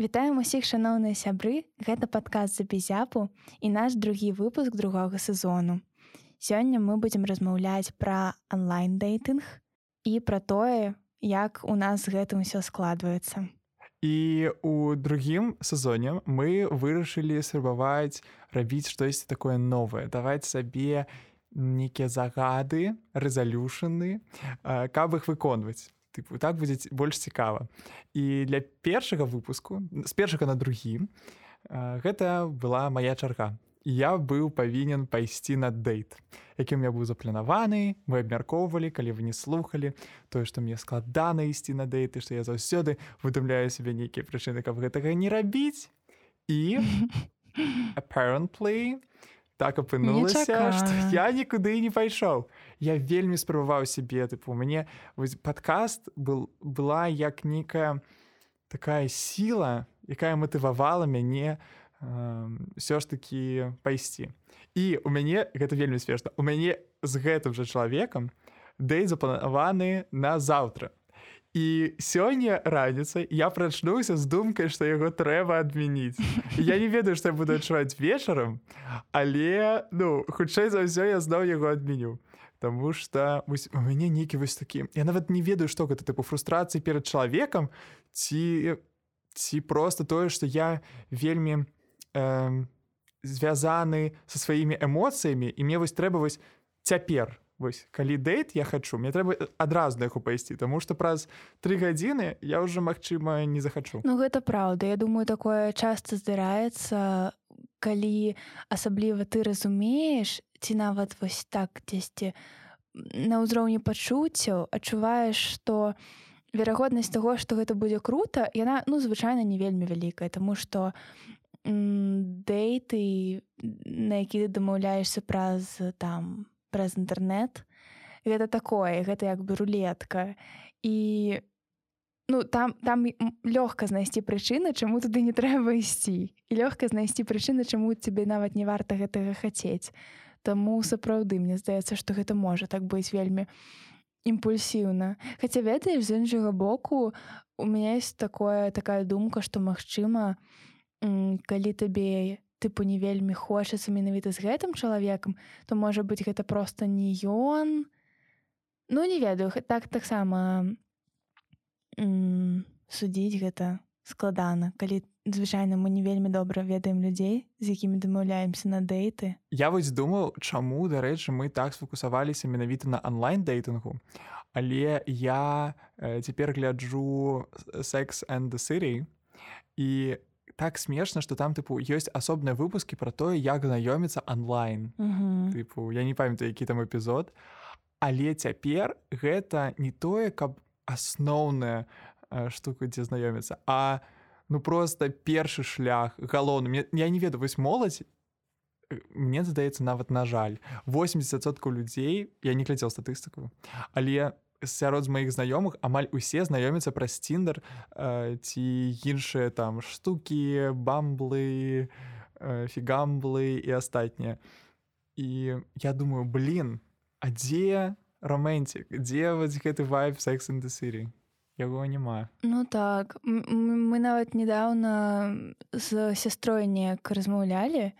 Вітаем усіх шаноўныя сябры, гэта падказ за безяпу і наш другі выпуск другога сезону. Сёння мы будзем размаўляць пра онлайн-дэйтынг і пра тое, як у нас гэтым усё складваецца. І у другім сезоне мы вырашылі спрабаваць рабіць штосьці такое новае, даваць сабе нейкія загады, рэзалюшаны, каб іх выконваць тыпу так будзе больш цікава. І для першага выпуску з першага на другі гэта была моя чарга. Я быў павінен пайсці на дэйт якім я быў запланаваны мы абмяркоўвалі калі вы не слухали тое што мне складана ісці на дэйты што я заўсёды выдумляю сябе нейкія прычыны каб гэтага не рабіць. І apparently так апынулася што я нікуды не пайшоў я вельмі спрабаваў сябе тыпу мне падкаст был была як нейкая такая сіла якая матывавала мяне ўсё ж такі пайсці і у мяне гэта вельмі смешна у мяне з гэтым жа чалавекам дэй запланаваны на заўтра І сёння раніцай я прачнуўся з думкай, што яго трэба адмяніць. Я не ведаю, што я буду адчуваць вечарам, але ну хутчэй за ўсё я зноў яго адменю. Таму што у мяне нейкі вось такі. Я нават не ведаю, што гэта тыпу фрустрацыі перад чалавекам ці ці проста тое, што я вельмі э, звязаны са сваімі эмоцыямі і мне вось трэба вось цяпер Вось калі дэйт я хачу мне трэба адразу на яго пайсці Таму што праз тры гадзіны я ўжо магчыма не захачу. Ну гэта праўда. Я думаю такое часта здараецца калі асабліва ты разумееш ці нават вось так дзесьці на ўзроўні пачуццяў адчуваеш што верагоднасць таго што гэта будзе круто яна ну звычайна не вельмі вялікая Таму што дэйты на які ты дамаўляешся праз там праз інтэрнет гэта такое гэта як бы рулетка. І ну там там лёгка знайсці прычыны чаму туды не трэба ісці. І лёгка знайсці прычыны чаму цябе нават не варта гэтага хацець. Таму сапраўды мне здаецца што гэта можа так быць вельмі імпульсіўна. Хаця ведаеш з іншага боку у меня есть такое такая думка што магчыма калі табе тыпу не вельмі хочацца менавіта з гэтым чалавекам то можа быць гэта просто не ён. Ну не ведаю так таксама судзіць гэта складана калі звычайна мы не вельмі добра ведаем людзей з якімі дамаўляемся на дэйты. Я вось думаў чаму дарэчы мы так сфокусаваліся менавіта на онлайн дэйтынгу але я э, цяпер гляджу секс and the city і так смешна что там тыпу ёсць асобныя выпускі про тое як знаёміцца онлайн. Тыпу я не памятаю які там эпізод але цяпер гэта не тое каб асноўная штука дзе знаёміцца а ну просто першы шлях галоўны. Я не ведаю вось моладзь мне здаецца нават на жаль. 80соткаў людзей я не глядзеў статыстыку але я сярод з маіх знаёмых амаль усе знаёмяцца праз ціндер э, ці іншыя там штукі бамблы э, фігамблы і астатнія і я думаю блин а дзе романтик? Дзе вось гэты вайб секс city? Яго няма ну так мы нават недавно з сястрой неяк размаўлялі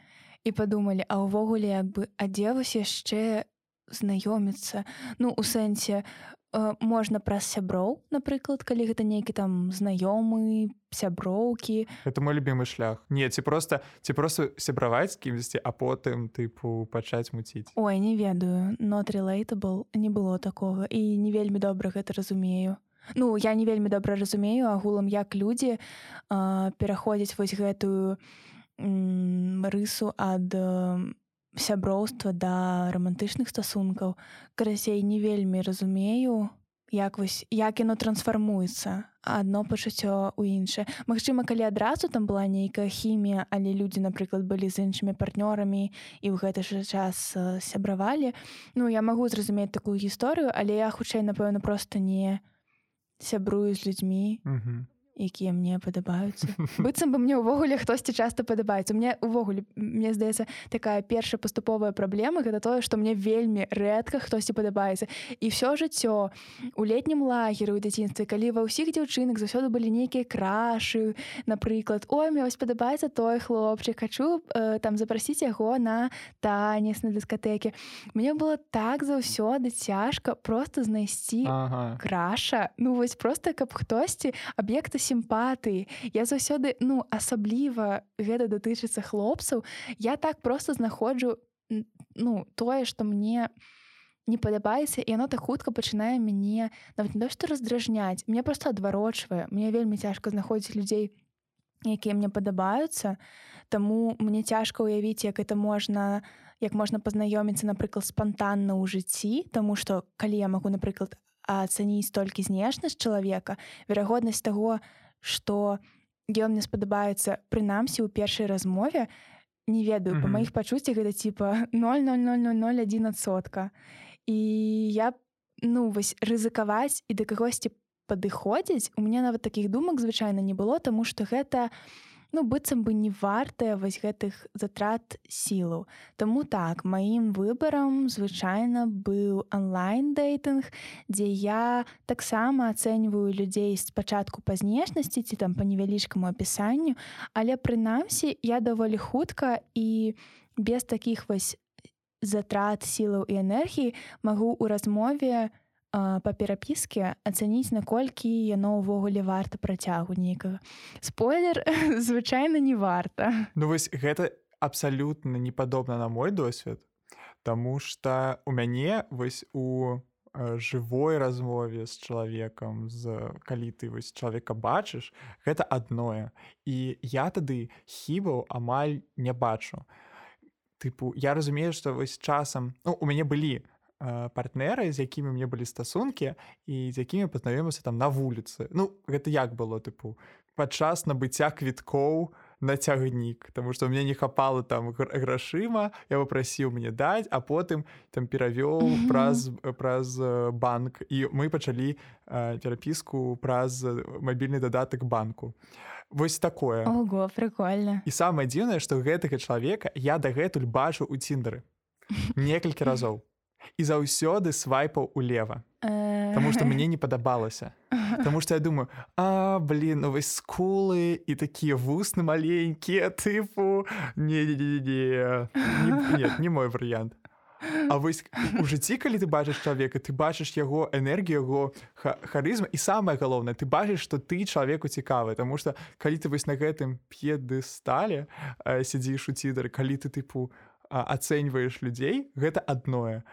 і падумалі а ўвогуле як бы адзевась яшчэ знаёміцца ну у сэнсе можна праз сяброў напрыклад калі гэта нейкі там знаёмы сяброўкі. Это мой любимы шлях. Не ці просто ці просто сябраваць з кімсьці а потым тыпу пачаць муціць. Ой не ведаю. Not relatable. Не было такога. І не вельмі добра гэта разумею. Ну я не вельмі добра разумею агулам як людзі пераходзяць вось гэтую рысу ад сяброўства да рамантычных стасункаў карасей не вельмі разумею як вось як яно трансфармуецца адно пачуццё у іншае. Магчыма калі адразу там была нейкая хімія але людзі напрыклад былі з іншымі партнёрамі і ў гэты ж час сябравалі. Ну я магу зразумець такую гісторыю але я хутчэй напэўна просто не сябрую з людзьмі якія мне падабаюцца быццам бы мне ўвогуле хтосьці часта падабаецца мне увогуле мне здаецца такая першая паступовая праблема гэта тое што мне вельмі рэдка хтосьці падабаецца і все жыццё у летнім лагеры ў дзяцінстве калі ва ўсіх дзяўчынак заўсёды былі нейкія крашы напрыклад ой мне вось падабаецца той хлопчык хочу э, там запрасіць яго на танец на дыскатэке мне было так заўсёды цяжка просто знайсці ага. краша ну вось просто каб хтосьці аб'екта сімпатыі я заўсёды ну асабліва гэта датычыцца хлопцаў я так просто знаходжу ну тое что мне не падабаецца і оно так хутка пачынае мяне нават не то што раздражняць мне просто адварочвае мне вельмі цяжка знаходзіць людзей якія мне падабаюцца Таму мне цяжка ўявіць як это можна як можна пазнаёміцца напрыклад спантанна ў жыцці Таму што калі я магу напрыклад ацаніць толькі знешнасць чалавека верагоднасць таго што ён мне спадабаецца прынамсі ў першай размове не ведаю mm -hmm. па маіх пачуццях гэта типа 00001 сотка і я ну вось рызыкаваць і да кагосьці падыходзіць у мяне нават такіх думак звычайна не было таму што гэта не ну быццам бы не вартая вось гэтых затрат сілаў. Таму так маім выбарам звычайна быў онлайн дэйтынг дзе я таксама ацэньваю людзей спачатку па знешнасці ці там па невялічкаму апісанню але прынамсі я даволі хутка і без такіх вось затрат сілаў і энергіі магу ў размове, па перапіске ацаніць наколькі яно ўвогуле варта працягу нейкага. Спойлер звычайна не варта. Ну вось гэта абсалютна не падобна на мой досвед Таму что у мяне вось у жывой размове з чалавекам з калі ты вось чалавека бачыш гэта адное. І я тады хібаў амаль не бачу. Тыпу я разумею што вось часам ну, у мяне былі партнеры з якімі мне былі стасункі і з якімі пазнаёмся там на вуліцы Ну гэта як было тыпу падчас набыцця квіткоў на цягнік Таму што мне не хапала там грашыма я папрасіў мне даць а потым там перавёў mm -hmm. праз праз банк і мы пачалі перапіску праз мабільны дадатак банку. Вось такое. Ого, прикольно. І самае дзіўнае што гэтага чалавека я дагэтуль бачу у ціндары некалькі разоў і заўсёды свайпаў улева. Таму што мне не падабалася. Таму што я думаю а блин ну вось скулы і такія вусны маленькія тыпу не, не, не, не. не, не, мой варыянт. А вось у жыцці калі ты бачыш чалавека ты бачыш яго энергію яго харызма і самае галоўнае ты бачыш што ты чалавеку цікавы. Таму што калі ты вось на гэтым п'еды сталі сядзіш у цідары калі ты тыпу ацэньваеш людзей гэта адное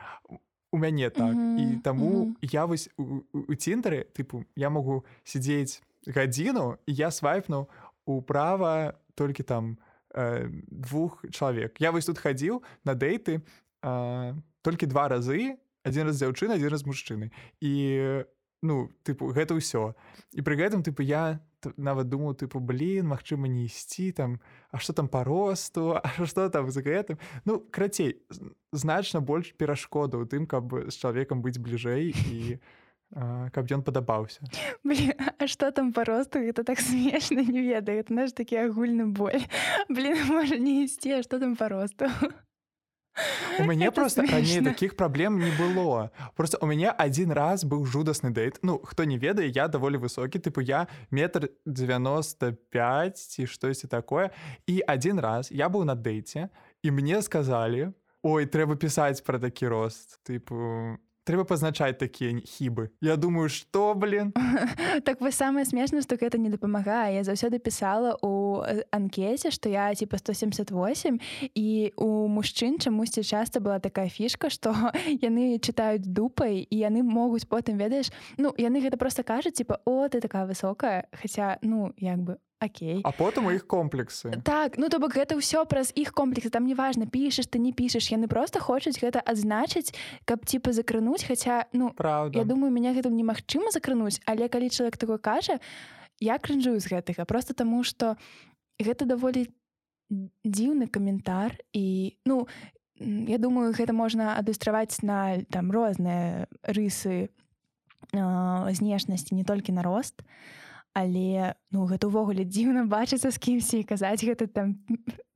у мяне так mm -hmm. і таму mm -hmm. я вось у, у ціндары тыпу я могу сядзець гадзіну я свайпну управа толькі там э, двух чалавек я вось тут хадзіў на дэйты э, толькі два разы один раз дзяўчына один раз мужчыны і ну тыпу гэта ўсё і пры гэтым тыпу я нават думаў тыпу блин Мачыма не ісці там А что там по росту А что там за гэтым Ну крацей значна больш перашкода у тым каб з чалавекам быць бліжэй і каб ён падабаўся А что там по росту? Это так смешна не ведаю наш такі агульны боль блин можа не ісці А что там по росту У мяне просто раней таких праблем не было. Просто у мяне один раз быў жудасны дэйт Ну хто не ведае я даволі высокі тыпу я метр 95 ці штосьці такое. І один раз я быў на дэйце і мне сказалі Ой трэба пісаць пра такі рост тыпу трэба пазначаць такія хібы Я думаю что блин так вы самае смешна што гэта не дапамагае я заўсёды пісала у анкеце што я типа 178 і у мужчын чамусьці часта была такая фішка што яны чытаюць дупай і яны могуць потым ведаеш ну яны гэта просто кажуць типа о ты такая высокая хаця ну як бы Окей. А потым у іх комплексы. Так ну то бок гэта ўсё праз іх комплексы там неважна пішаш ты не пішаш яны просто хочуць гэта адзначыць каб типа закрануць хаця ну правда. я думаю меня гэтым немагчыма закрануць але калі чалавек такой кажа я крынжую з гэтага. Просто таму что гэта даволі дзіўны каментар і ну я думаю гэта можна адлюстраваць на там розныя рысы э, знешнасці не толькі на рост. а але ну гэта ўвогуле дзіўна бачыцца з кімсьці і казаць гэта там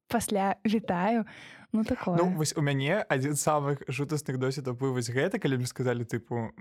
пасля вітаю. Ну такое. Ну, вось у мяне адзін з самых жудасных досведаў быў вось гэта калі мне сказалі тыпу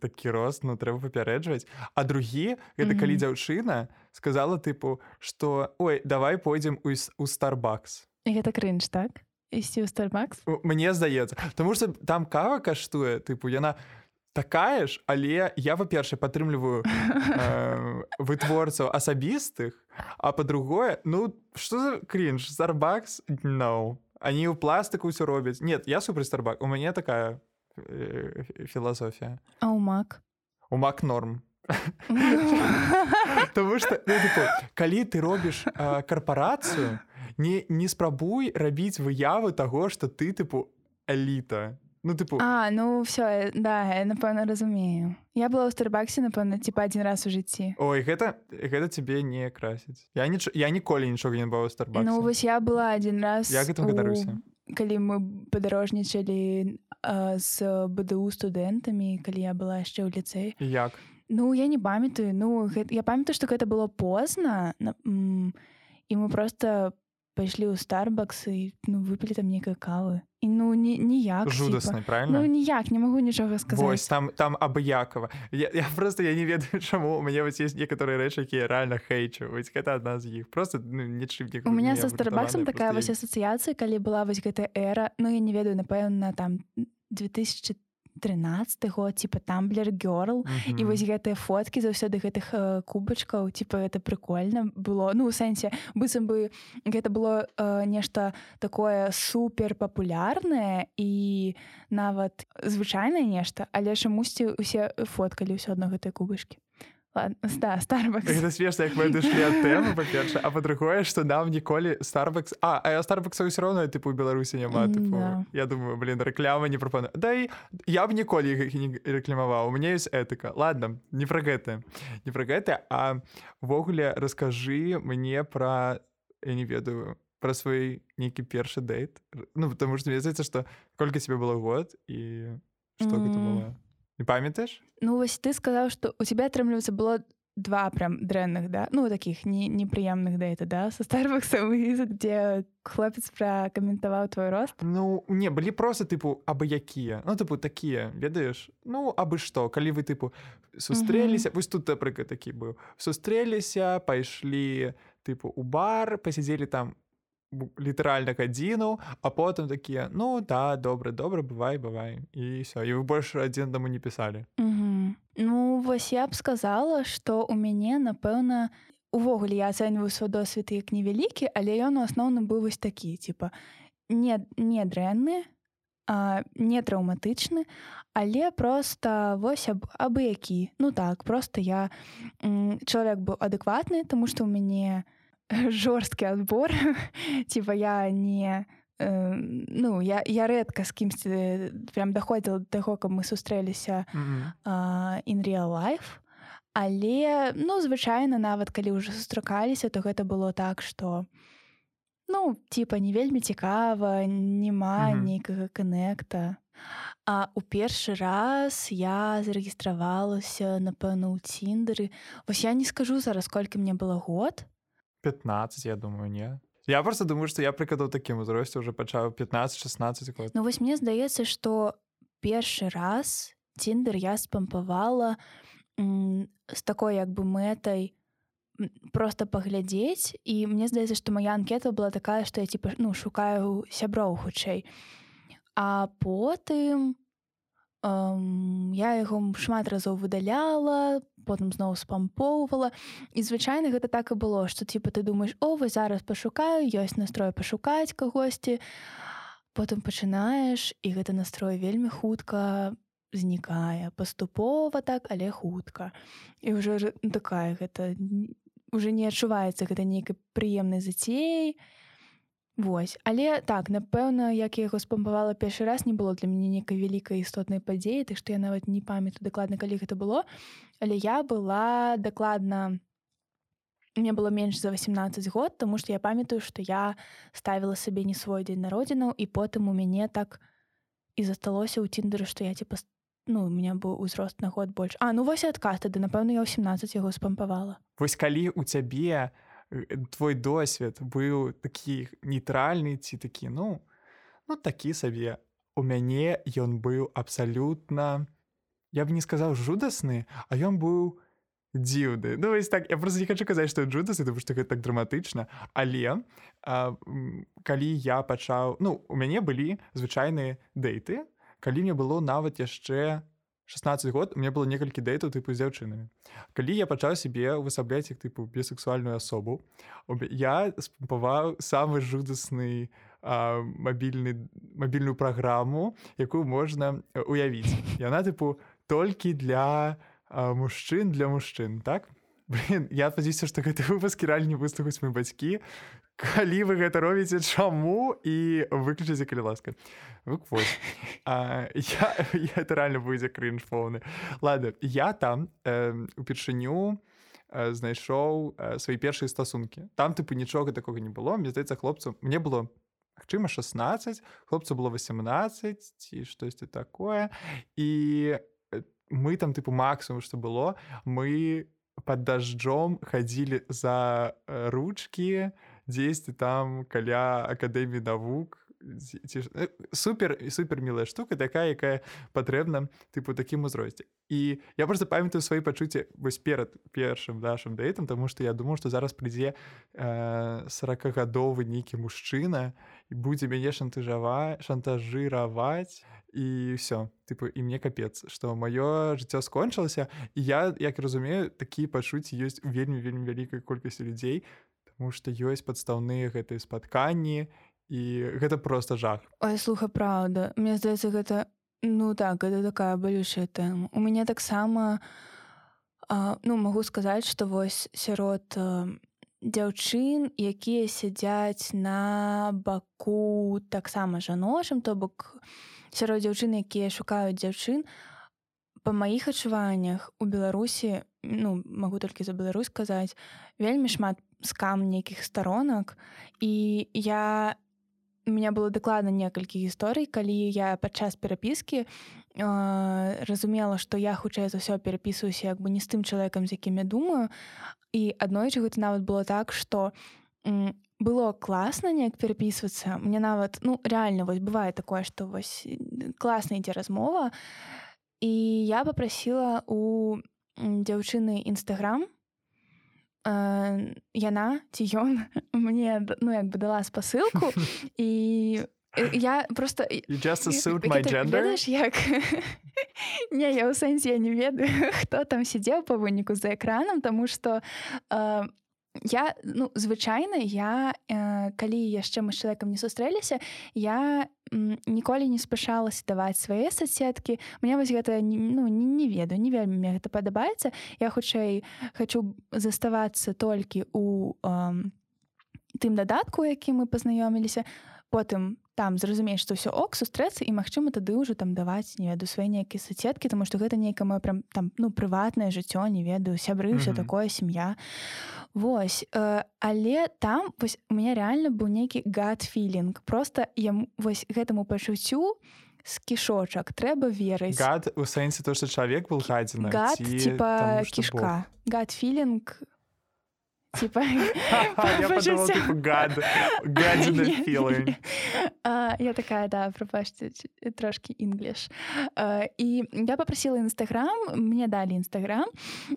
такі рост ну трэба папярэджваць а другі гэта калі дзяўчына сказала тыпу что ой давай пойдзем у старбакс гэта крынж так? Ісці ў старбакс мне здаецца. Тому что там кава каштуе тыпу яна у такая ж але я па-першае падтрымліваю э, вытворцаў асабістых а по-другое ну что за крінж старбакс no. Они ў пластыку ўсё робяць. Нет я супраць старбак у мяне такая э, філасофія а у мак? У мак норм. Таму што ну, калі ты робіш карпарацыю не не спрабуй рабіць выявы таго што ты тыпу эліта Ну, типу... А, ну все, да, я, напэўна, разумею. Я была ў Старбаксе, напэўна, типа адзін раз у жыцці. Ой, гэта, гэта цябе не красіць. Я, ніч... я ніколі нічога не быў у Старбаксе. Ну, вось я была адзін раз... Я гэтым гадаруся. У... Калі мы падарожнічалі з БДУ студэнтамі, калі я была яшчэ ў ліцэй. Як? Ну, я не памятаю. Ну, гэта... я памятаю, што гэта было позна. І мы проста пайшлі ў Старбакс і ну, выпілі там нейкай кавы. І ну не ніяк жудасна правильно? Ну, ніяк не магу нічога сказаць Вось, там там абыякова я, я просто я не ведаю чаму у мяне вось есть некаторыя рэчы якія реально хейчу. Вось гэта адна з іх просто ну, нічым у меня со старбаксом такая вось асацыяцыя калі была вось гэтая эра ну я не ведаю напэўна там 2000 13 год типа тамблер герл mm -hmm. і вось гэтыя фоткі заўсёды гэтых э, кубачкаў типа это прикольно было. Ну у сэнсе быццам бы гэта было э, нешта такое супер папулярнае і нават звычайнае нешта але чамусьці усе фоткалі ўсё адно гэтыя да старбакс гэта смешна як мы дышлі ад тэмы па-перша а па-другое што нам ніколі старбакс а а я старбакса ўсё роўна тыпу беларусі няма тыпу, да. я думаю блин рэкляма не прапану дай я б ніколі не рэкламаваў у мяне ёсць этыка ладно не пра гэта не пра гэта а ввогуле раскажы мне пра я не ведаю пра свой нейкі першы дэйт ну потому что мне здаецца што колькі себе было год і што mm. гэта было не памятаеш ну вось ты сказаў что у тебя атрымліваецца было два прям дрэнных да? Ну таких не непрыемных да это да со старбакса где хлопец пракаментаваў твой рост? Ну не былі просто тыпу абы якія ну тыпу такія ведаеш ну абы што калі вы тыпу сустрэліся вось тут напрыклад такі быў сустрэліся пайшлі тыпу у бар пасядзелі там літаральна гадзіну а потым такія ну да добра добра бывай бывай і все і вы больш адзін даму не пісалі Ну вось я б сказала что у мяне напэўна увогуле я ацэньваю свой досвед як невялікі але ён у асноўным быў вось такі типа не не дрэнны не траўматычны але просто вось аб абы які ну так просто я чалавек быў адэкватны тому что у мяне жорсткі адбор типа я не э, ну я я рэдка з кімсьці прям даходзіла да таго каб мы сустрэліся in real life. Але ну звычайна нават калі ўжо сустракаліся то гэта было так что ну типа не вельмі цікава няма нейкага коннекта. А у першы раз я зарэгістравалася напэўна ў ціндеры вось я не скажу зараз колькі мне было год 15 я думаю не? Я просто думаю что я прыкладаў такім узросце уже пачаў 15-16 год. Ну вось мне здаецца что першы раз ціндер я спампавала з такой як бы мэтай просто паглядзець. І мне здаецца што моя анкета была такая што я типа ну шукаю сяброў хутчэй. А потым я яго шмат разоў выдаляла потым зноў спампоўвала. І звычайна гэта так і было што типа ты думаешь о вы зараз пашукаю ёсць настрой пашукаць кагосьці потым пачынаеш і гэта настрой вельмі хутка знікае паступова так але хутка. І ўжо такая гэта уже не адчуваецца гэта нейкай прыемнай зацеяй. і Вось. Але так напэўна як я яго спампавала першы раз не было для мяне нейкай вялікай істотнай падзеі так што я нават не памятаю дакладна калі гэта было. Але я была дакладна мне было менш за 18 год тому што я памятаю што я ставіла сабе не свой дзень народзінаў і потым у мяне так і засталося ў ціндеры што я типа ну у меня быў узрост на год больш. А ну вось адказ тады напэўна я ў 17 яго спампавала. Вось калі у цябе твой досвед быў такі нейтральны ці такі ну ну такі сабе у мяне ён быў абсалютна я б не сказаў жудасны а ён быў дзіўны ну вось так я просто не хочу казаць што джудасы тому што гэта так драматычна але а, калі я пачаў ну у мяне былі звычайныя дэйты калі мне было нават яшчэ 16 год мне было некалькі дэйтаў тыпу з дзяўчынамі калі я пачаў сябе высабляць як тыпу бісексуальную асобу я спампаваў самы жудасны мабільны мабільную праграму якую можна уявіць. Яна тыпу толькі для мужчын для мужчын так Блин, я спадзяюся што гэты выпуск рэальна не выступаць мы бацькі калі вы гэта робіце чаму і выключыце калі ласка. Это реально будзе крынж поўны ладно я там упершыню знайшоў свае першыя стасункі там тыпу нічога такога не было. Мне здаецца хлопцу мне было магчыма 16 хлопцу было 18 ці штосьці такое. І мы там тыпу максимум что было мы под дажджом хадзілі за ручки і дзесьці там каля акадэміі навук ці э, супер і супер мілая штука такая якая патрэбна тыпу такім узросце і я просто памятаю свае пачуцці вось перад першым нашим дэйтам тому что я думаю что зараз прыйдзе сорокагадовы нейкі мужчына і будзе мяне шантажава шантажыраваць і все тыпу і мне капец что маё жыццё скончылася і я як разумею такія пачуцці ёсць вельмі вельмі вялікай колькасці людзей Таму што ёсць падстаўныя гэтыя спатканні і гэта просто жах. Ой слуха праўда мне здаецца гэта ну так гэта такая балючая тэма у мяне таксама ну магу сказаць што вось сярод дзяўчын якія сядзяць на баку таксама жаночым то бок сярод дзяўчын якія шукаюць дзяўчын па маіх адчуваннях у беларусі ну магу толькі за Беларусь сказаць вельмі шмат скам нейкіх сторонок і я у меня было дакладна некалькі гісторый калі я падчас перапіскі э, разумела што я хутчэй за ўсё перапісваюся як бы не з тым чалавекам з якім я думаю. І аднойчы гэта нават было так что было класна неяк перапісвацца мне нават ну реально вось бывае такое что вось класна ідзе размова. І я попрасила у дзяўчыны нстаграм яна ці ён мне ну як бы дала спасылку і я просто ведаеш як не я ў сэнсе я не ведаю хто там сидзеў па выніку за экранам тому что я ну звычайна я э, калі яшчэ мы з чалавекам не сустрэліся я ніколі не спяшалася даваць свае соцсеткі мне вось гэта ну, не, не ведаю не вельмі мне гэта падабаецца я хутчэй хочу заставацца толькі у э, тым дадатку які мы пазнаёміліся потым там зразумееш што ўсё ок сустрэцца і магчыма тады ўжо там даваць не веду свае нейкія соцсеткі тому што гэта нейкае мое прям там ну прыватнае жыццё не ведаю сябры mm -hmm. такое сям'я Вось э, але там вось у меня реально быў нейкі гад філінг просто я вось гэтаму пачуццю з кішочак трэба верыць гад у сэнсе то што чалавек был гадзіна гад типа кішка гад філінг типа я такая да пропашце трошки інгліш і я попросила нстаграм мне далі нстаграм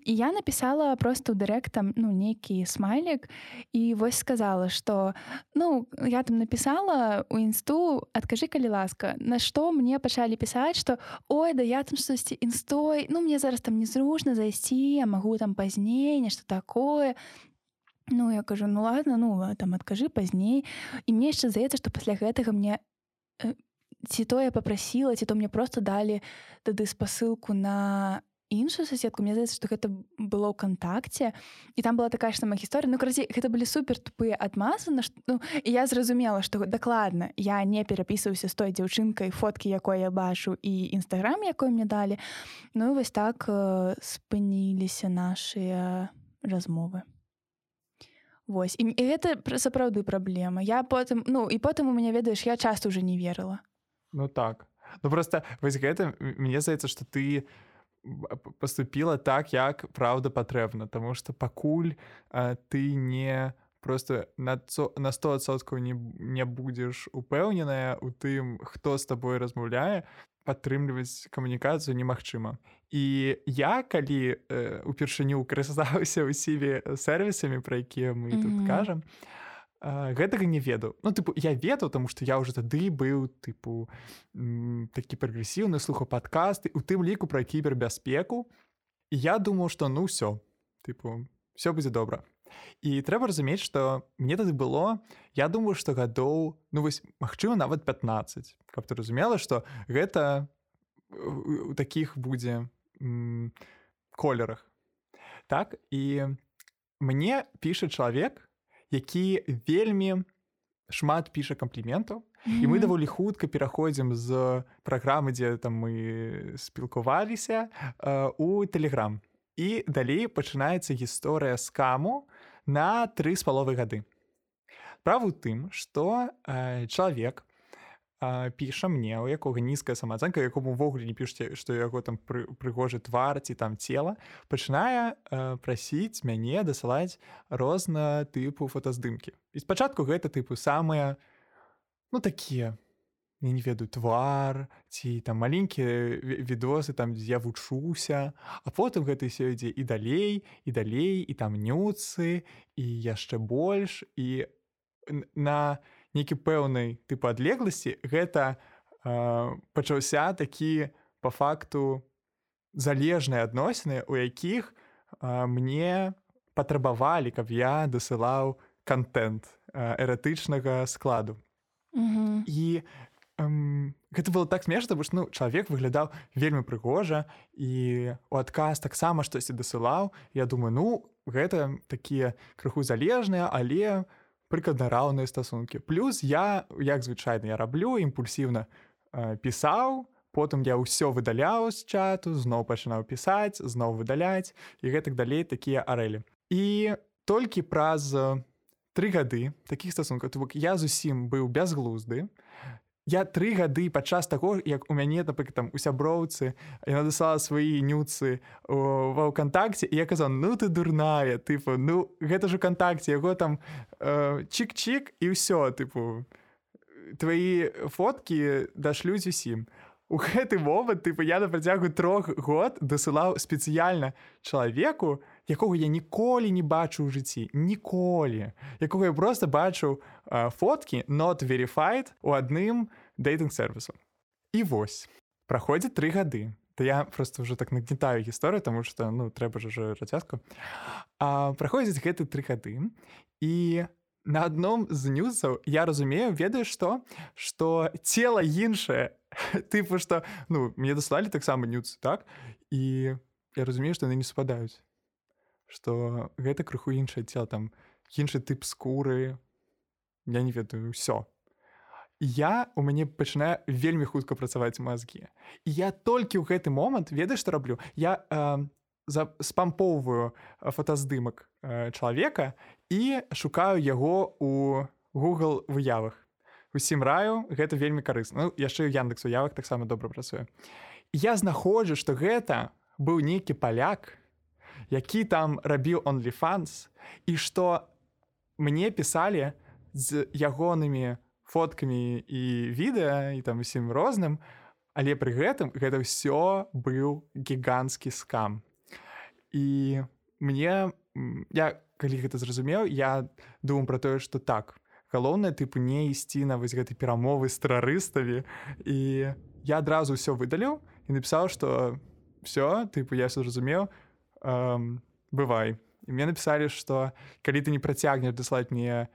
і я написала просто у дырэктам ну нейкі смайлік і вось сказала что ну я там написала у інсту адкажы калі ласка на што мне пачалі пісаць что ой да я там штосьці інстой ну мне зараз там незручна зайсці я магу там пазней нешта такое Ну я кажу ну ладно ну там адкажы пазней і мне яшчэ здаецца што пасля гэтага мне ці то я попрасіла ці то мне просто далі тады спасылку на іншую соседку. Мне здаецца што гэта было ў кантакце і там была такая ж сама гісторыя ну кразе гэта былі супер тупыя адмазы на ну, і я зразумела што дакладна я не перапісваюся з той дзяўчынкай фоткі якой я бачу і нстаграм якой мне далі ну вось так э, спыніліся нашыя размовы Вось. І, і гэта сапраўды праблема я потым ну і потым у мяне ведаеш я часто уже не верыла Ну так. Ну просто вось гэта мне здаецца что ты поступила так як праўда патрэбна тому что пакуль а, ты не просто на на стосоткаў не не будзеш упэўненая у тым хто з табой размаўляе падтрымліваць камунікацыю немагчыма і я калі э, упершыню карыстаўся ўсімі сервісамі пра якія мы mm -hmm. тут кажам гэтага не ведаў ну тыпу я ведаў тому что я уже тады быў тыпу такі прагрэсіўны слухаў падкасты у тым ліку пра кібербяспеку. Я думаў что ну все тыпу все будзе добра і трэба разумець что мне тады было я думаю что гадоў ну вось магчыма нават 15 каб ты разумела что гэта у таких будзе колерах так і мне піша чалавек які вельмі шмат піша кампліментаў і мы даволі хутка пераходзім з праграмы дзе там мы спілкуваліся у телеграм і далей пачынаецца гісторыя скаму на тры з паловы гады праву тым што чалавек піша мне у якога нізкая самаацэнка якому ўвогуле не пішце што яго там пры, прыгожы твар ці там цела пачынае э, прасіць мяне дасылаць розна тыпу фотаздымкі. І спачатку гэта тыпу самыя ну такія я не ведаю твар ці там маленькія відосы там я вучуся а потым гэта все ідзе і далей і далей і там нюцы і яшчэ больш і на нейкі пэўнай тыпу адлегласці гэта э, пачаўся такі по факту залежныя адносіны у якіх э, мне патрабавалі каб я дасылаў контент эратычнага складу mm -hmm. і эм, гэта было так смешна бо ну чалавек выглядаў вельмі прыгожа і у адказ таксама штосьці дасылаў я думаю ну гэта такія крыху залежныя але прыкладна раўныя стасункі плюс я як звычайна я раблю імпульсіўна э, пісаў потым я ўсё выдаляў з чату зноў пачынаў пісаць зноў выдаляць і гэтак далей такія арэлі і толькі праз тры гады такіх стасункаў то бок я зусім быў бязглузды я тры гады падчас таго як у мяне напрыклад там у сяброўцы я надысала свае нюцы ва ўкантакце і я казаў ну ты дурная тыпу ну гэта ж у кантакце яго там э, чик-чик і ўсё тыпу твои фоткі дашлюць усім у гэты момант тыпу я на працягу трох год дасылаў спецыяльна чалавеку якога я ніколі не бачу ў жыцці ніколі. Якога я просто бачыў фоткі not verified у адным дэйтынг сервісу. І вось праходзіць тры гады то я просто уже так нагнетаю гісторыю тому что ну трэба ж уже рацязку праходзіць гэты тры гады і на адном з нюсаў я разумею ведаю што што цела іншае тыпу што ну мне даслалі таксама нюц так? І я разумею што яны не супадаюць что гэта крыху іншае цела там іншы тып скуры я не ведаю ўсё я у мяне пачынаю вельмі хутка працаваць мазгі я толькі ў гэты момант ведаеш што раблю я э, за спампоўваю фотаздымак э, чалавека і шукаю яго у google выявах усім раю гэта вельмі карысна. Ну, яшчэ яндекс уявах таксама добра працуе. Я знаходжу што гэта быў нейкі паляк які там рабіў онліфанс і што мне пісалі з ягонымі фоткамі і відэа і там усім розным, але пры гэтым гэта ўсё быў гіганцкі скам. І мне я калі гэта зразумеў, я думаю пра тое, што так. Галоўнае тыпу не ісці на вось гэтай перамовы з тэрарыставі і я адразу ўсё выдаліў і напісаў, што все тыпу я зразумеў, эм, бывай. І мне напісалі што калі ты не працягнеш даслаць мне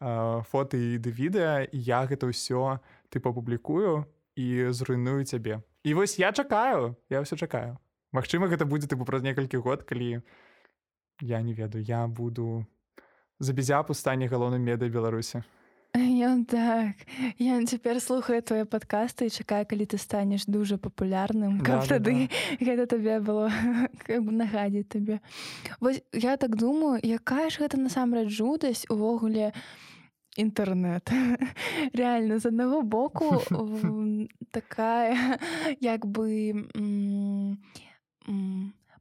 э, фоты і ды відэа я гэта ўсё ты папублікую і зруйную цябе і вось я чакаю я ўсё чакаю Магчыма гэта будзе тыпу праз некалькі год калі я не ведаю я буду за безяпу стане галоўным меда беларусі Ён так. Я цяпер слухаю твае падкасты і чакаю калі ты станеш дужа папулярным каб да, тады да, да. гэта табе было нагадзіць табе Вось я так думаю якая ж гэта насамрэч жудасць увогуле інтэрнэт? Реально з аднаго боку такая як бы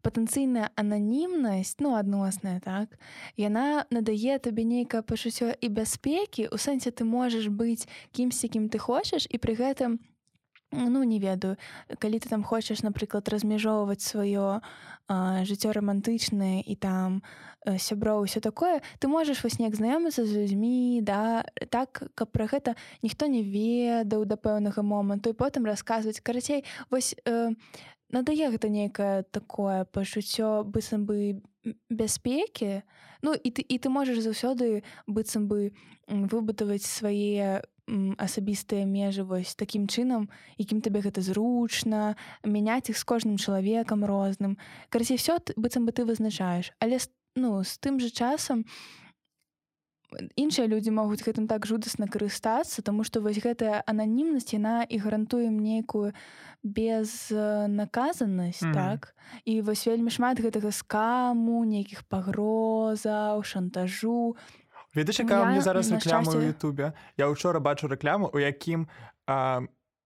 патэнцыйная ананімнасць ну адносная так яна надае табе нейкае пачуццё і бяспекі у сэнсе ты можаш быць кімсьці кім ты хочаш і пры гэтым ну не ведаю калі ты там хочаш напрыклад размяжоўваць сваё жыццё рамантычнае і там сяброў усё такое ты можаш вось неяк знаёмыцца з людзьмі да так каб пра гэта ніхто не ведаў да пэўнага моманту і потым расказваць карацей вось э, надае гэта нейкае такое пачуццё быццам бы бяспекі ну і ты і ты можаш заўсёды быццам бы выбудаваць свае асабістыя межы вось такім чынам якім табе гэта зручна мяняць іх з кожным чалавекам розным карці все быццам бы ты вызначаеш але ну з тым жа часам іншыя людзі могуць гэтым так жудасна карыстацца тому што вось гэтая ананімнасць яна і гарантуем нейкую безнаказанасць mm -hmm. так? І вось вельмі шмат гэтага скаму нейкіх пагрозаў шантажу. Ведаеш якая мне зараз рэклама ў Ютубе? Я учора бачу рэкляму у якім а,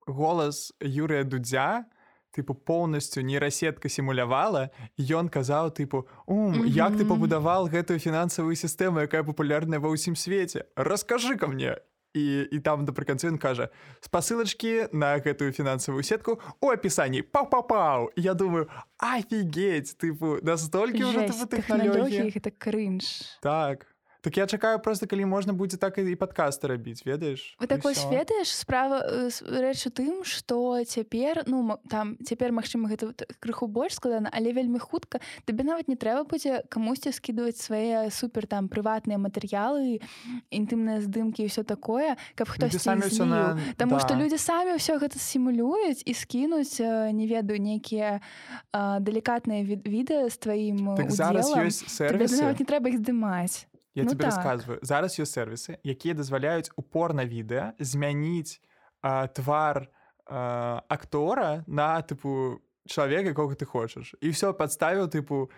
голас Юрыя дудзя тыпу поўнасцю нейрасетка сімулявала ён казаў тыпу ум як ты пабудавал гэтую фінансавую сістэму якая папулярная ва ўсім свеце расскажы ка мне і і там напрыканцы ён кажа спасылачкі на гэтую фінансавую сетку у апісанні пау-пау я думаю офігеть тыпу настолькі ўжо тэхналогіі гэта крынж так Так я чакаю просто калі можна будзе так і падкасты рабіць ведаеш так вось ведаеш справа рэч у тым што цяпер ну там цяпер магчыма гэта крыху больш складана але вельмі хутка табе нават не трэба будзе камусьці скідваць свае супер там прыватныя матэрыялы інтымныя здымкі і ўсё такое каб хтось на... Таму што да. людзі самі ўсё гэта сімулююць і скінуць не ведаю нейкія далікатныя відэа з тваім так зараз ёсць не трэба іх здымаць Я ну, тебе так. рассказываю. Зараз ёсць сервісы якія дазваляюць упорна відэа змяніць а, твар а, актора на тыпу чалавека якога ты хочаш і все падставіў тыпу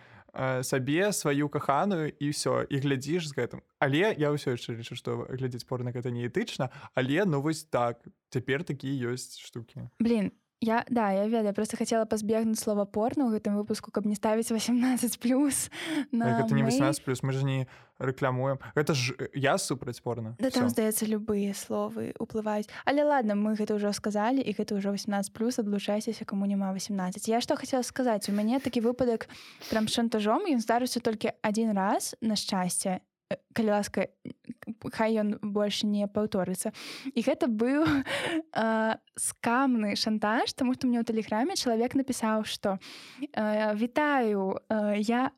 сабе сваю каханую і ўсё і глядзіш з гэтым але я ўсё яшчэ лічу што глядзець порна гэта не этычна але ну вось так. Цяпер такія ёсць штукі блин Я да я ведаю просто хотела пазбегнуць слова порно ў гэтым выпуску каб не ставіць 18 плюс на это не 18 плюс мы ж не рэкламуем это ж я супраць порно. Да там здаецца любыя словы уплываюць але ладно мы гэта ўжо сказалі і гэта ўжо 18 плюс адлучайцеся кому няма 18 я что хотела сказаць у мяне такі выпадак прям шантажом ён здарыўся толькі один раз на шчасце калі ласка хай ён больш не паўторыцца. І гэта быў скамны шантаж тому што мне ў тэлеграме чалавек напісаў што вітаю я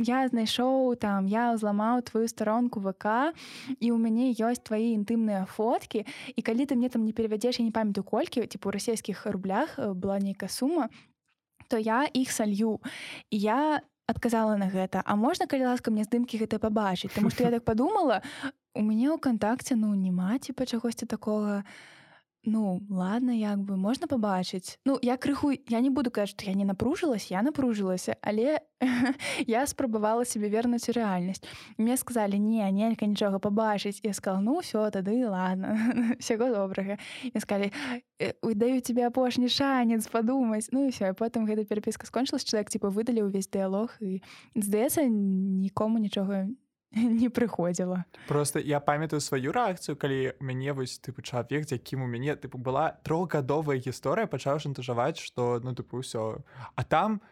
я знайшоў там я ўзламаў твою старонку ВК і ў мяне ёсць твае інтымныя фоткі і калі ты мне там не перавядзеш я не памятаю колькі типу расійскіх рублях была нейкая сума то я іх салью я адказала на гэта. А можна калі ласка мне здымкі гэта пабачыць? Таму што я так подумала у мяне ў кантакце ну няма ці па чагосьці такога Ну ладно як бы можна пабачыць Ну я крыху я не буду казаць што я не напружылась я напружылася але я спрабавала себе вернуць у рэальнасць мне сказалі не нелька нічога пабачыць я сказал ну все тады ладно всего добрага і сказали даю тебе апошні шанец падумаць Ну і все потым гэта перапіска скончылась чалавек типа выдалі ўвесь дыялог і здаецца нікому нічога не не прыходзіла просто я памятаю сваю рэакцыю калі мяне вось тыпу чалавек з якім у мяне тыпу была трохгадовая гісторыя пачаў шантажаваць што ну тыпу ўсё а там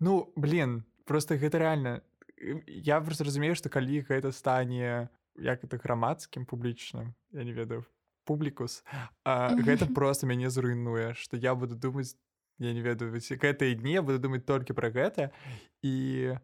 ну блин просто гэта реально я просто разумею што калі гэта стане як это грамадскім публічным я не ведаю публікус гэта просто мяне зруйнуе што я буду думаць я не ведаю гэтыя дні буду думаць толькі пра гэта і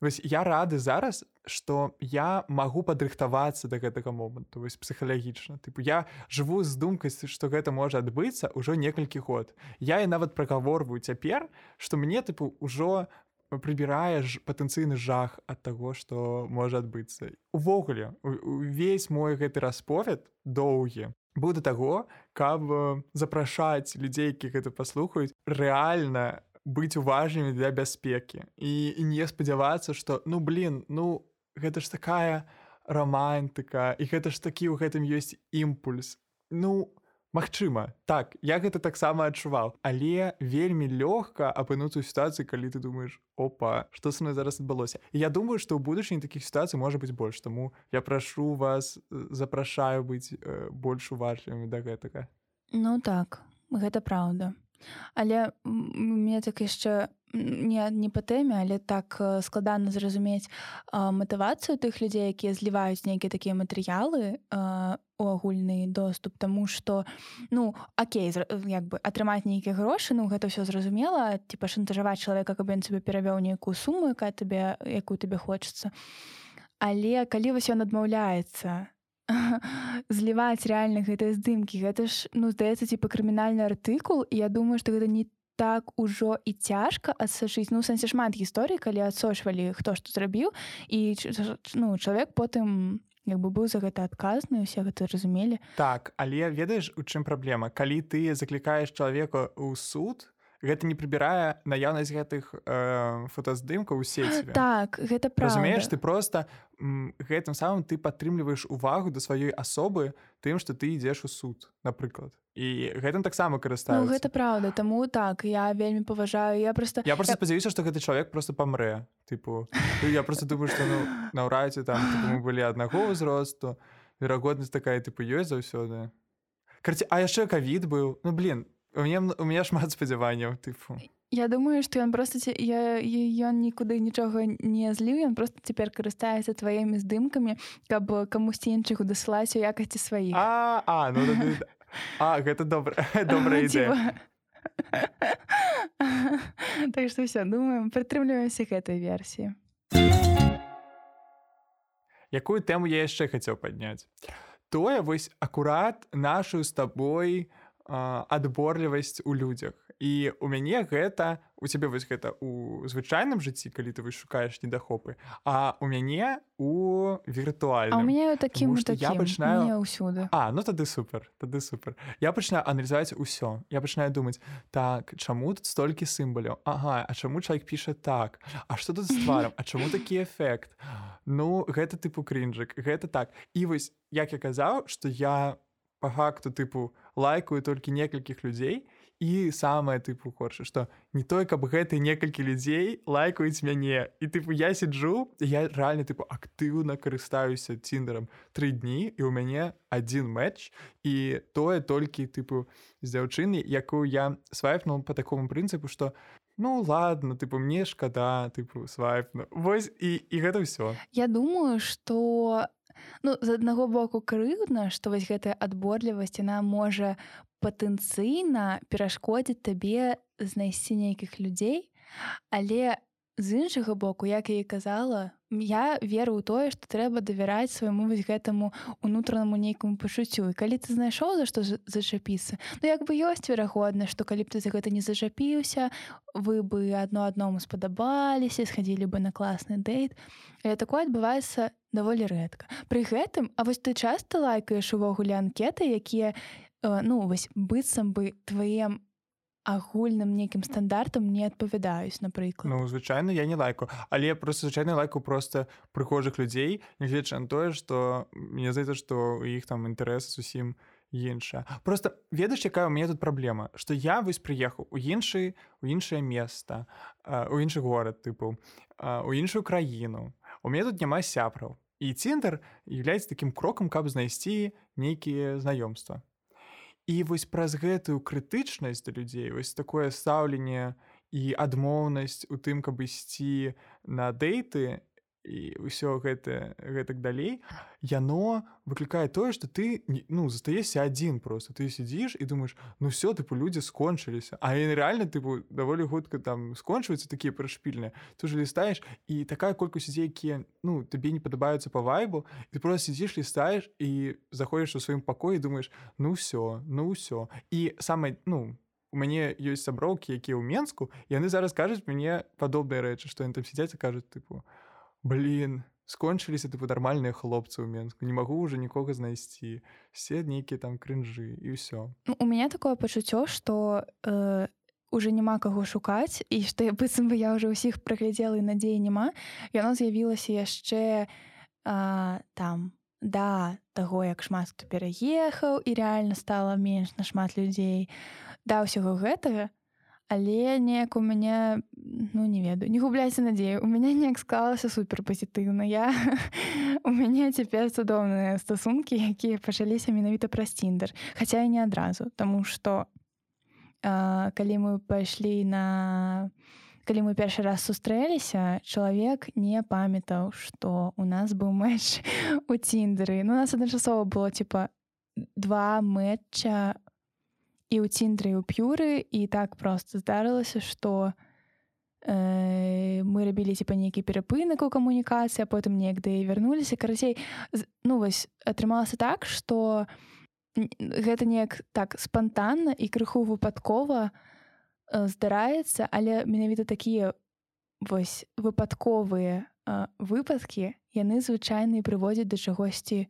Вось я рады зараз што я магу падрыхтавацца да гэтага моманту вось псіхалагічна тыпу я жыву з думкасці што гэта можа адбыцца ўжо некалькі год. Я і нават прагаворваю цяпер што мне тыпу ўжо прыбірае ж патэнцыйны жах ад таго што можа адбыцца увогуле увесь мой гэты расповед доўгі да таго каб запрашаць людзей які гэта паслухаюць рэальна быць уважнымі для бяспекі і, і не спадзявацца што ну блин ну гэта ж такая романтыка і гэта ж такі ў гэтым ёсць імпульс ну Магчыма так я гэта таксама адчуваў. Але вельмі лёгка апынуцца ў сітуацыі калі ты думаешь опа што са мной зараз адбылося? Я думаю што ў будучыні такіх сітуацый можа быць больш таму я прашу вас запрашаю быць э, больш уважлівымі да гэтага. Ну так гэта праўда але мне так яшчэ не не па тэме але так э, складана зразумець матывацыю тых людзей якія зліваюць нейкія такія матэрыялы у агульны доступ тому что ну Окей як бы атрымаць нейкія грошы ну гэта все зразумела типа шантажаваць чалавека каб ён цябе перавёў нейкую суму якая табе якую табе хочацца але калі вось ён адмаўляецца зліваць рэальна гэтыя здымкі гэта ж ну здаецца типа крымінальны артыкул я думаю что гэта не так ужо і цяжка адсачыць ну сэнсе шмат гісторый калі адсочвалі хто што зрабіў і ну чалавек потым як бы быў за гэта адказны усе гэта разумелі так але ведаеш у чым праблема калі ты заклікаеш чалавека ў суд гэта не прыбірае наяўнасць гэтых э, фотаздымкаў у сеці. Так гэта разумееш ты просто гэтым самым ты падтрымліваеш увагу да сваёй асобы тым што ты ідзеш у суд напрыклад. І гэтым таксама карыстаю ну, гэта праўда таму так я вельмі паважаю. Я просто я просто спадзяюся што гэты чалавек просто памрэ. Тыпу я просто думаю што ну, наўрадзе там мы былі аднаго ўзросту верагоднасць такая тыпу ёсць заўсёды. Карці, а яшчэ кавід быў. Ну блин у меня у меня шмат спадзяванняў тыпу Я думаю што ён просто я ён нікуды нічога не зліў ён просто цяпер карыстаецца тваімі здымкамі каб камусьці іншых дасылаць у якасці сваіх а, а, ну, а гэта добра добрая ідея так што ўсё думаем прытрымліваемся гэтай версіі якую тэму я яшчэ хацеў падняць тое вось акурат нашу з табой адборлівасць у людзях і у мяне гэта у цябе вось гэта у звычайным жыцці калі ты вы шукаеш недахопы а у мяне у віртуальна мне такім я пачынаю ўсюды А ну тады супер тады супер. Я пачынаю аналізаваць усё. Я пачынаю думаць так чаму тут столькі сімбаляў Ага А чаму чалавек піша так? А што тут з тварам А чаму такі эфект Ну гэта тыпу крынжык гэта так. І вось як я казаў што я у по факту тыпу лайкаю толькі некалькіх людзей і самае тыпу горша што не той каб гэты некалькі людзей лайкаюць мяне і тыпу я сиджу я рэальна тыпу актыўна карыстаюся ціндерам тры дні і ў мяне адзін матч і тое толькі тыпу з дзяўчыны якую я свайфнул по такому прынцыпу што Ну ладно тыпу мне шкада тыпу свайпну. Вось і, і гэта ўсё Я думаю что Ну з аднаго боку крыўдна, што вось гэтая адборлівасць яна можа патэнцыйна перашкодзіць табе знайсці нейкіх людзей, але з іншага боку як я і казала я веру ў тое што трэба давяраць свайму вось гэтаму унутранаму нейкаму пачуццю. І калі ты знайшоў за што зачапіцца ну як бы ёсць верагодна што калі б ты за гэта не зачапіўся вы бы адно адному спадабаліся схадзілі бы на класны дэйт. Але такое адбываецца даволі рэдка. Пры гэтым А вось ты часта лайкаеш увогуле анкеты якія ну вось быццам бы тваем агульным нейкім стандартам не адпавядаюць напрыклад Ну звычайна я не лайку. Але просто звычайна лайку просто прыхожых людзей нягледзячы на тое што мне здаецца што у іх там інтарэс зусім іншая просто ведаеш якая у мяне тут праблема што я вось прыехаў у іншы у іншае места у іншы горад тыпу у іншую краіну. У мяне тут няма сябраў. І цінтар являецца такім крокам каб знайсці нейкія знаёмства І вось праз гэтую крытычнасць да людзей вось такое стаўленне і адмоўнасць у тым, каб ісці на дэйты і ўсё гэта гэтак далей яно выклікае тое што ты ну застаешся адзін просто. Ты сядзіш і думаеш ну все тыпу людзі скончыліся а яны рэальна тыпу даволі хутка там скончваюцца такія прашпільныя ты же лістаеш і такая колькасць людзей якія ну табе не падабаюцца по вайбу ты просто сядзіш лістаеш і заходзіш у сваім пакоі думаеш ну все ну ўсё і самае ну мяне ёсць сяброўкі якія ў менску яны зараз кажуць мне падобныя рэчы што яны там сядзяць і кажуць тыпу блин скончыліся тыпу нармальныя хлопцы ў менску не магу уже нікога знайсці все нейкія там крынжы і ўсё ну, у мяне такое пачуццё что э, уже няма каго шукаць і што быццам бы я уже ўсіх праглядзела і надзеі няма яно з'явілася яшчэ а, там да таго як шмат хто пераехаў і рэальна стала менш нашмат людзей да ўсяго гэтага але неяк у мяне ну не ведаю не губляйся надзею у мяне неяк склалася супер пазітыўна я у мяне цяпер цудоўныя стасункі якія пачаліся менавіта праз ціндер хаця і не адразу тому что калі мы пайшлі на калі мы першы раз сустрэліся чалавек не памятаў што у нас быў мэч у ціндеры ну нас адначасова было типа два мэтча і ў ціндры ў п'юры і так просто здарылася што э, мы рабілі типа нейкі перапынак у камунікацыі а потым неяк да і вярнуліся карацей ну вось атрымалася так што гэта неяк так спантанна і крыху выпадкова э, здараецца але менавіта такія вось выпадковыя э, выпадкі яны звычайна прыводзяць да чагосьці,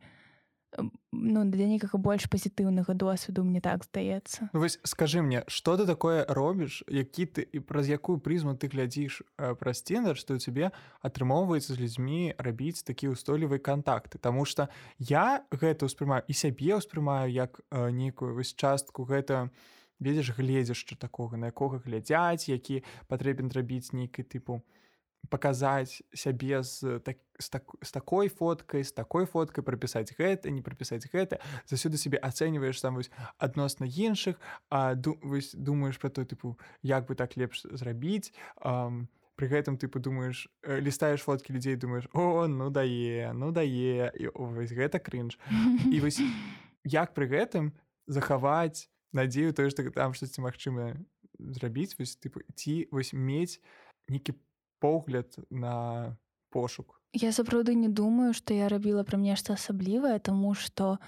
ну для нейкага больш пазітыўнага досведу мне так здаецца ну, вось скажи мне что ты такое робіш які ты і праз якую прызму ты глядзіш э, праз стендер что у тебе атрымоўваецца з людзьмі рабіць такі ўстойлівыя контакты? Таму что я гэта ўспрымаю і сябе ўспрымаю як э, нейкую вось частку гэта ведзеш гледзяшча такога на якога глядзяць які патрэбен рабіць нейкай тыпу паказаць сябе з так з, так, з такой фоткай з такой фоткай прапісаць гэта не прапісаць гэта заўсёды сябе ацэньваеш там вось адносна іншых а ду, вось думаеш про той тыпу як бы так лепш зрабіць а, Пры гэтым ты падумаеш лістаеш фоткі людзей думаеш о ну дае ну дае і вось гэта крынж і вось як пры гэтым захаваць надзею тое што там штосьці магчыма зрабіць вось тыпу ці вось мець нейкі погляд на пошук. Я сапраўды не думаю что я рабіла пра нешта асаблівае тому что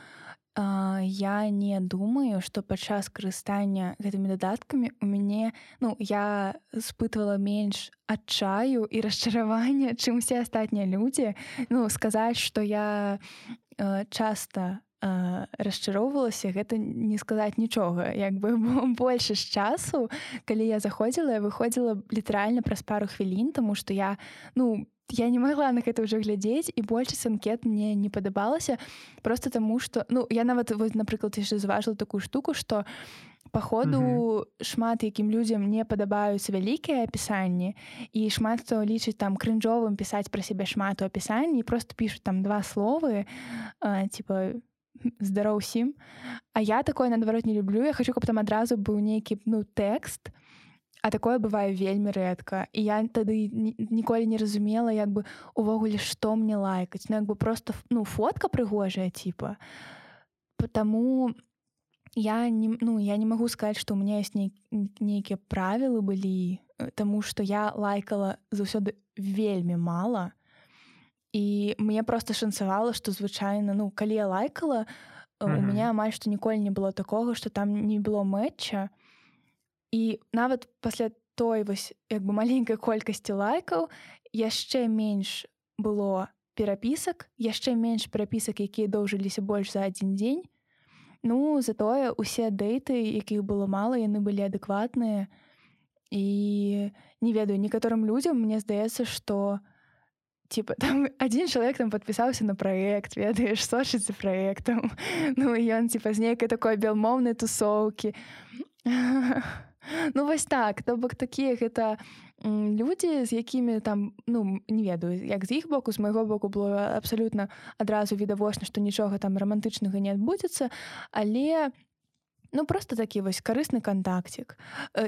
я не думаю что падчас карыстання гэтымі дадаткамі у мяне ну я спытывала менш адчаю і расчаравання чым усе астатнія людзі ну сказаць что я э, часто расчароўвалася гэта не сказаць нічога як бы больше з часу калі я заходзіла я выходзіла літаральна праз пару хвілін тому что я ну я не магла на гэта ўжо глядзець і большасць анкет мне не падабалася просто таму что ну я нават вот напрыклад яшчэ зважыла такую штуку что походу mm -hmm. шмат якім людзям не падабаюцца вялікія апісанні і шмат хто лічыць там крынжовым пісаць пра сябе шмат у апісанні просто пішуць там два словы типа здароў усім А я такое наадварот не люблю. Я хочу каб там адразу быў нейкі ну тэкст а такое бывае вельмі рэдка і я тады ніколі не разумела як бы увогуле што мне лайкаць ну як бы просто ну фотка прыгожая типа. Потому я не ну я не магу сказаць што у меня ней, нейкія правілы былі э, Таму што я лайкала заўсёды вельмі мала і мне просто шанцавала што звычайна ну калі я лайкала у mm -hmm. меня амаль што ніколі не было такога што там не было мэтча і нават пасля той вось як бы маленькай колькасці лайкаў яшчэ менш было перапісак яшчэ менш перапісак якія доўжыліся больш за адзін дзень ну затое усе дэйты якіх было мала яны былі адэкватныя і не ведаю некаторым людзям мне здаецца што у типа там один чалавек там подпісаўся на проект ведаеш сочыцца проектам ну ён типа з нейкай такой белмоўнай тусоўкі ну вось так. То бок такія гэта людзі з якімі там ну не ведаю як з іх боку з майго боку было абсалютна адразу відавочна што нічога там романтычнага не адбудзецца але у Ну просто такі вось карысны кантакцік.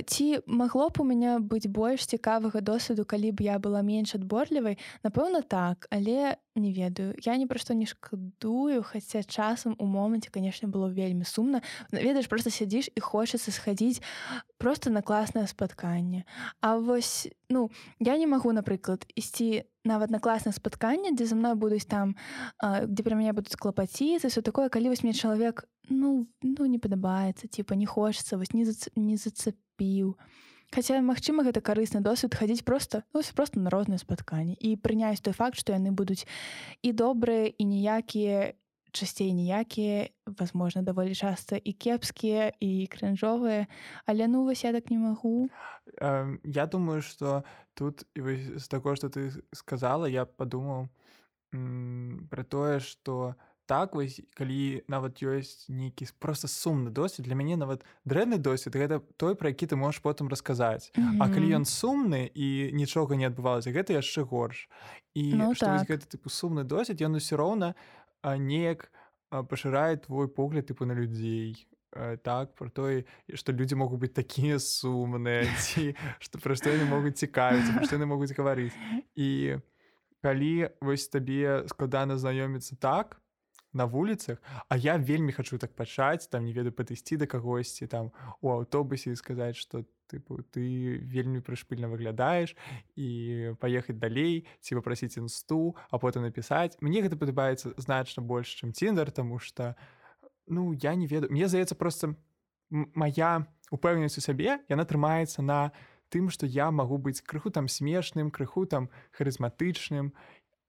Ці магло б у мяне быць больш цікавага досведу, калі б я была менш адборлівай, напэўна так, але не ведаю. Я ні пра што не шкадую хаця часам у моманце канешне было вельмі сумна. Ведаеш просто сядзіш і хочацца схадзіць просто на класнае спатканне А вось ну я не магу напрыклад ісці нават на класнае спатканне дзе за мной будуць там дзе пра мяне будуць клапаціцца все такое калі вось мне чалавек ну ну не падабаецца типа не хочацца вось не зац... не зацепіў Хаця магчыма гэта карысны досвед хадзіць просто ну, просто на розныя спатканні і прыняць той факт што яны будуць і добрыя і ніякія часцей ніякія возможно даволі часта і кепскія і крынжовыя але ну вось я так не магу я думаю что тут з таго что ты сказала я подумаў пра тое што так вось калі нават ёсць нейкі просто сумны досвід для мяне нават дрэнны досвід гэта той пра які ты можаш потым расказаць mm -hmm. А калі ён сумны і нічога не адбывалася гэта яшчэ горш і ну, так. гэты тыпу сумны досвід ён усё роўна неяк пашырае твой погляд тыпу на людзей так про той што людзі могуць быць такія сумныя ці што пра што яны могуць цікавіць што яны могуць гаварыць і калі вось табе складана знаёміцца так на вуліцах А я вельмі хачу так пачаць там не ведаю падысці да кагосьці там у аўтобусе сказаць што тыпу ты вельмі прышпільна выглядаеш і паехаць далей ці папрасіць інсту а потым напісаць мне гэта падабаецца значна больш чым ціндер тому что ну я не ведаю мне здаецца просто моя упэўненасць у сабе яна трымаецца на тым што я магу быць крыху там смешным крыху там харызматычным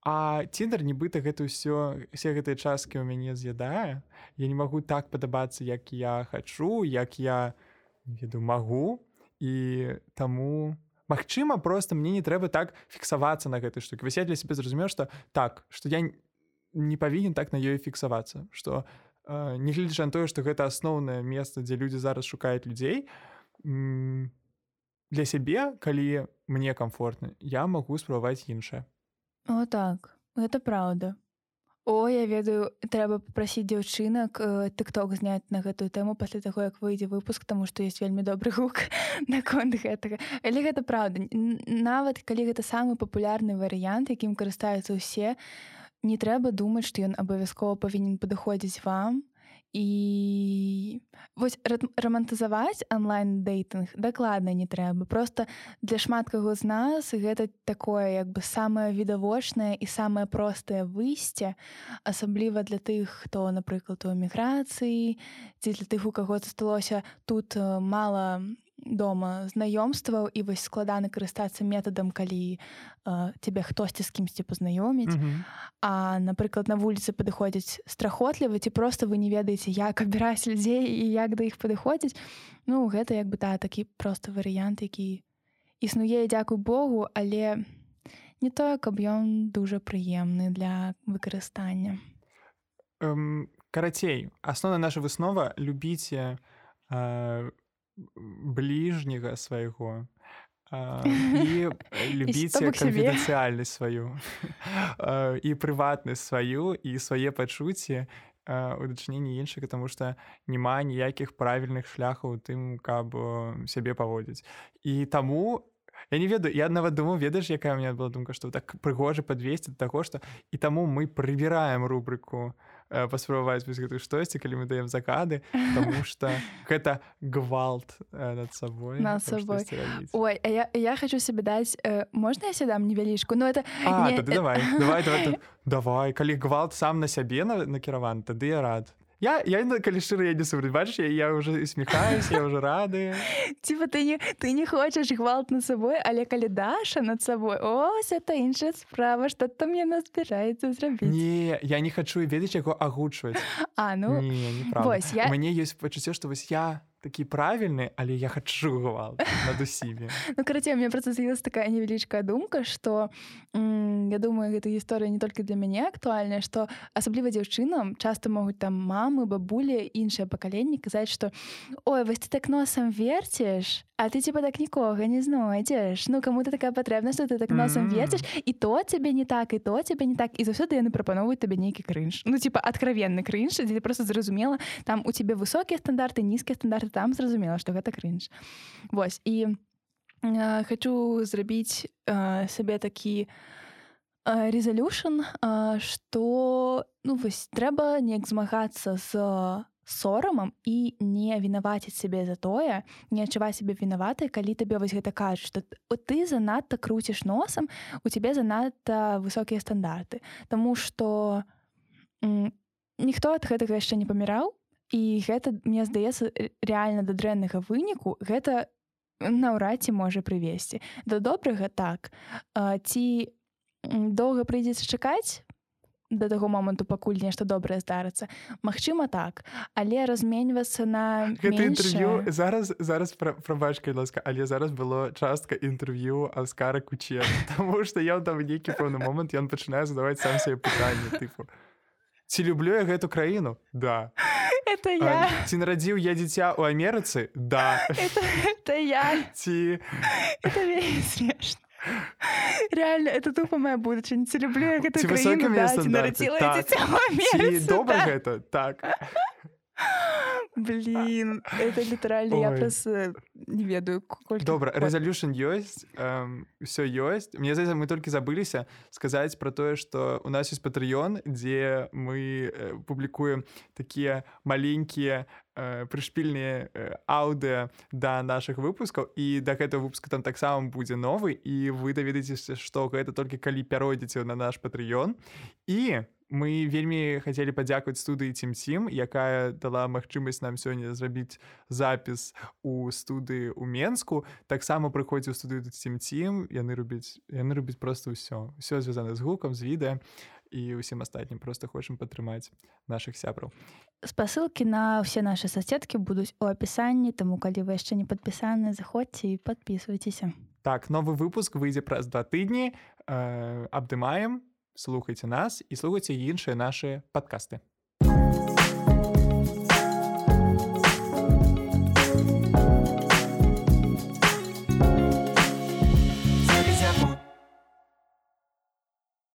А ціндер нібыта гэта ўсё все гэтыя часткі ў мяне з'ядае. Я не магу так падабацца, як я хачу, як я веду магу і таму Магчыма, просто мне не трэба так фіксавацца на гэтай штукі. Вось я для сябе зразумеў, што так, што я не павінен так на ёй фіксавацца, што э, негледзяч на тое, што гэта асноўнае месца, дзе людзі зараз шукаюць людзей. Для сябе, калі мне комфортна, я магу спрабаваць іншае. О так, гэта праўда. О, я ведаю, трэба папрасіць дзяўчынак тыкток зняць на гэтую тэму пасля таго, як выйдзе выпуск, таму што ёсць вельмі добры гук наконт гэтага. Але гэта праўда. Нават калі гэта самы папулярны варыянт, якім карыстаюцца ўсе, не трэба думаць, што ён абавязкова павінен падыходзіць вам, і вось рамантызаваць онлайн-дэйтынг дакладна не трэба просто для шмат каго з нас гэта такое як бы самае відавочнае і самае простае выйсце асабліва для тых хто напрыклад у эміграцыі ці для тых у каго засталося тут мала дома знаёмстваў і вось складана карыстацца метадам калі цябе хтосьці з кімсьці пазнаёміць mm -hmm. а напрыклад на вуліцы падыходзяць страхотліва ці просто вы не ведаеце як абіраць людзей і як да іх падыходзіць ну гэта як бы та такі просто варыянт які існуе дзякуй Богу але не тое каб ён дужа прыемны для выкарыстання um, карацей асноўна наша выснова любіце uh бліжняга свайго і любіце канфідэнцыяльнасць сваю і прыватнасць сваю і свае пачуцці у дачыненні іншага тому што няма ніякіх правільных шляхаў тым каб сябе паводзіць і таму я не ведаю я нават думаю ведаеш якая у меня была думка што так прыгожа падвесці таго што і таму мы прыбіраем рубрыку у паспрабаваць вось гэтую штосьці калі мы даем закады потому что гэта гвалт э, над сабой над сабой ой я, я хочу себе даць э, можна я сядам невялічку но ну, это а, не... давай давай давай давай. Калі гвалт сам на сябе накіраван тады я рад Я, я калі шчыра я не супраць бачыш я, я уже смехаюсь я уже рады Типа ты не ты не хочаш гвалт над сабой але калі даша над сабой ось это іншая справа что там нас збіраецца зрабіць Не я не хачу ведаць яго агучваць А ну не, вось, я... мне ёсць пачуццё што вось я такі правільны але я хачу гвалт над усімі Ну карацей мне проста з'явілась такая невялічкая думка что я думаю гэта гісторыя не толькі для мяне актуальная что асабліва дзяўчынам часто могуць там мамы бабулі іншае пакаленне казаць что ой вось ты так носам верціш А ты типа так нікога не знойдзеш Ну кому ты такая патрэбнасць ты так носам верціш і то цябе не так і то цябе не так і заўсёды яны прапановваюць табе нейкі крынж Ну типа откровенны крынж дзе просто зразумела там у цябе высокія стандарты нізкія стандарты там зразумела што гэта крынж. Вось і э, хочу зрабіць э, сабе такі резолюшн што ну вось трэба неяк змагацца з сорамам і не вінаваціць сябе за тое не адчуваць сябе вінаватай калі табе вось гэта кажуць што ты занадта круціш носам у цябе занадта высокія стандарты. Таму што ніхто ад гэтага яшчэ не паміраў і гэта мне здаецца рэальна да дрэннага выніку гэта наўрад ці можа прывесці да добрага так. Ці доўга прыйдзецца чакаць да таго моманту пакуль нешта добрае здарыцца Магчыма так. Але разменьвацца на інтэрв'ю зараз зараз прабачка ласка але зараз было частка інтэрв'ю аскара куче Таму што я там нейкі пэўны момант ён пачынае задаваць сам себе пытанне тыпу ці люблю я гэту краіну? Да это я. ці нарадзіў я дзіця ў Амерыцы да. Это, это я. Ці это смешно. Реально это тупо моя будучынь ці люблю я гэту краіну да, ці нарадзіла так. дзіця ў Амерыцы добра да. гэта так блин это літаральна я прос не ведаю добра резолюшн ёсць все ёсць мне за мы толькі забыліся сказаць про тое что у нас есть патрыён дзе мы э, публікуем такія маленькія э, прышпільныя э, аўдыа да наших выпускаў і да гэтага выпуска там таксама будзе новы і вы даведаецеся што гэта толькі калі пяройдзеце на наш патрыён і у мы вельмі хацелі падзякаваць студыі цімсім якая дала магчымасць нам сёння зрабіць запіс у студыі у менску. Таксама прыходзіў студыю цімцім яны робяць яны робяць просто ўсё. Все звязана з гукам з відэа і ўсім астатнім. Просто хочам падтрымаць наших сябраў. Спасылкі на ўсе наши соцсеткі будуць у апісанні таму калі вы яшчэ не падпісаны заходзьце і подписывайтеся так новы выпуск выйдзе праз два тыдні. Э, абдымаем слухайце нас і слухайце іншыя нашы падкасты.